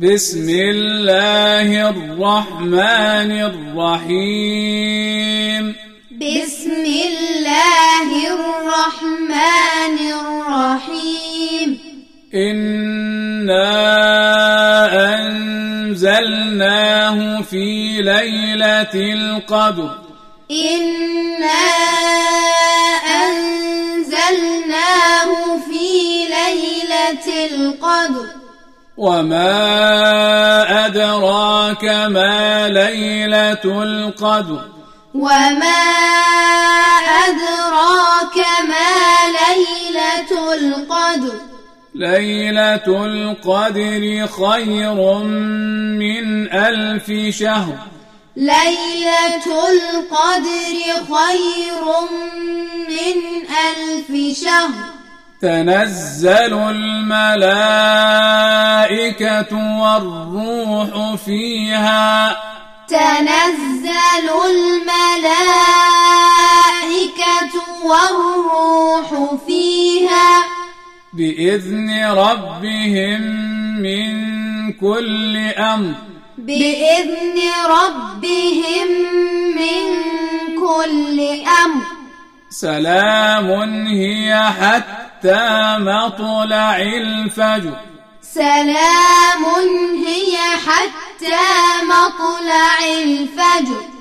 بسم الله الرحمن الرحيم. بسم الله الرحمن الرحيم. إنا أنزلناه في ليلة القدر. إنا أنزلناه في ليلة القدر. وما أدراك ما ليلة القدر وما أدراك ما ليلة القدر ليلة القدر خير من ألف شهر ليلة القدر خير من ألف شهر تنزل الملائكة والروح فيها. تنزل الملائكة والروح فيها. بإذن ربهم من كل أمر. بإذن ربهم من كل أمر. سلام هي حتى مطلع الفجر. سلام هي حتى مطلع الفجر.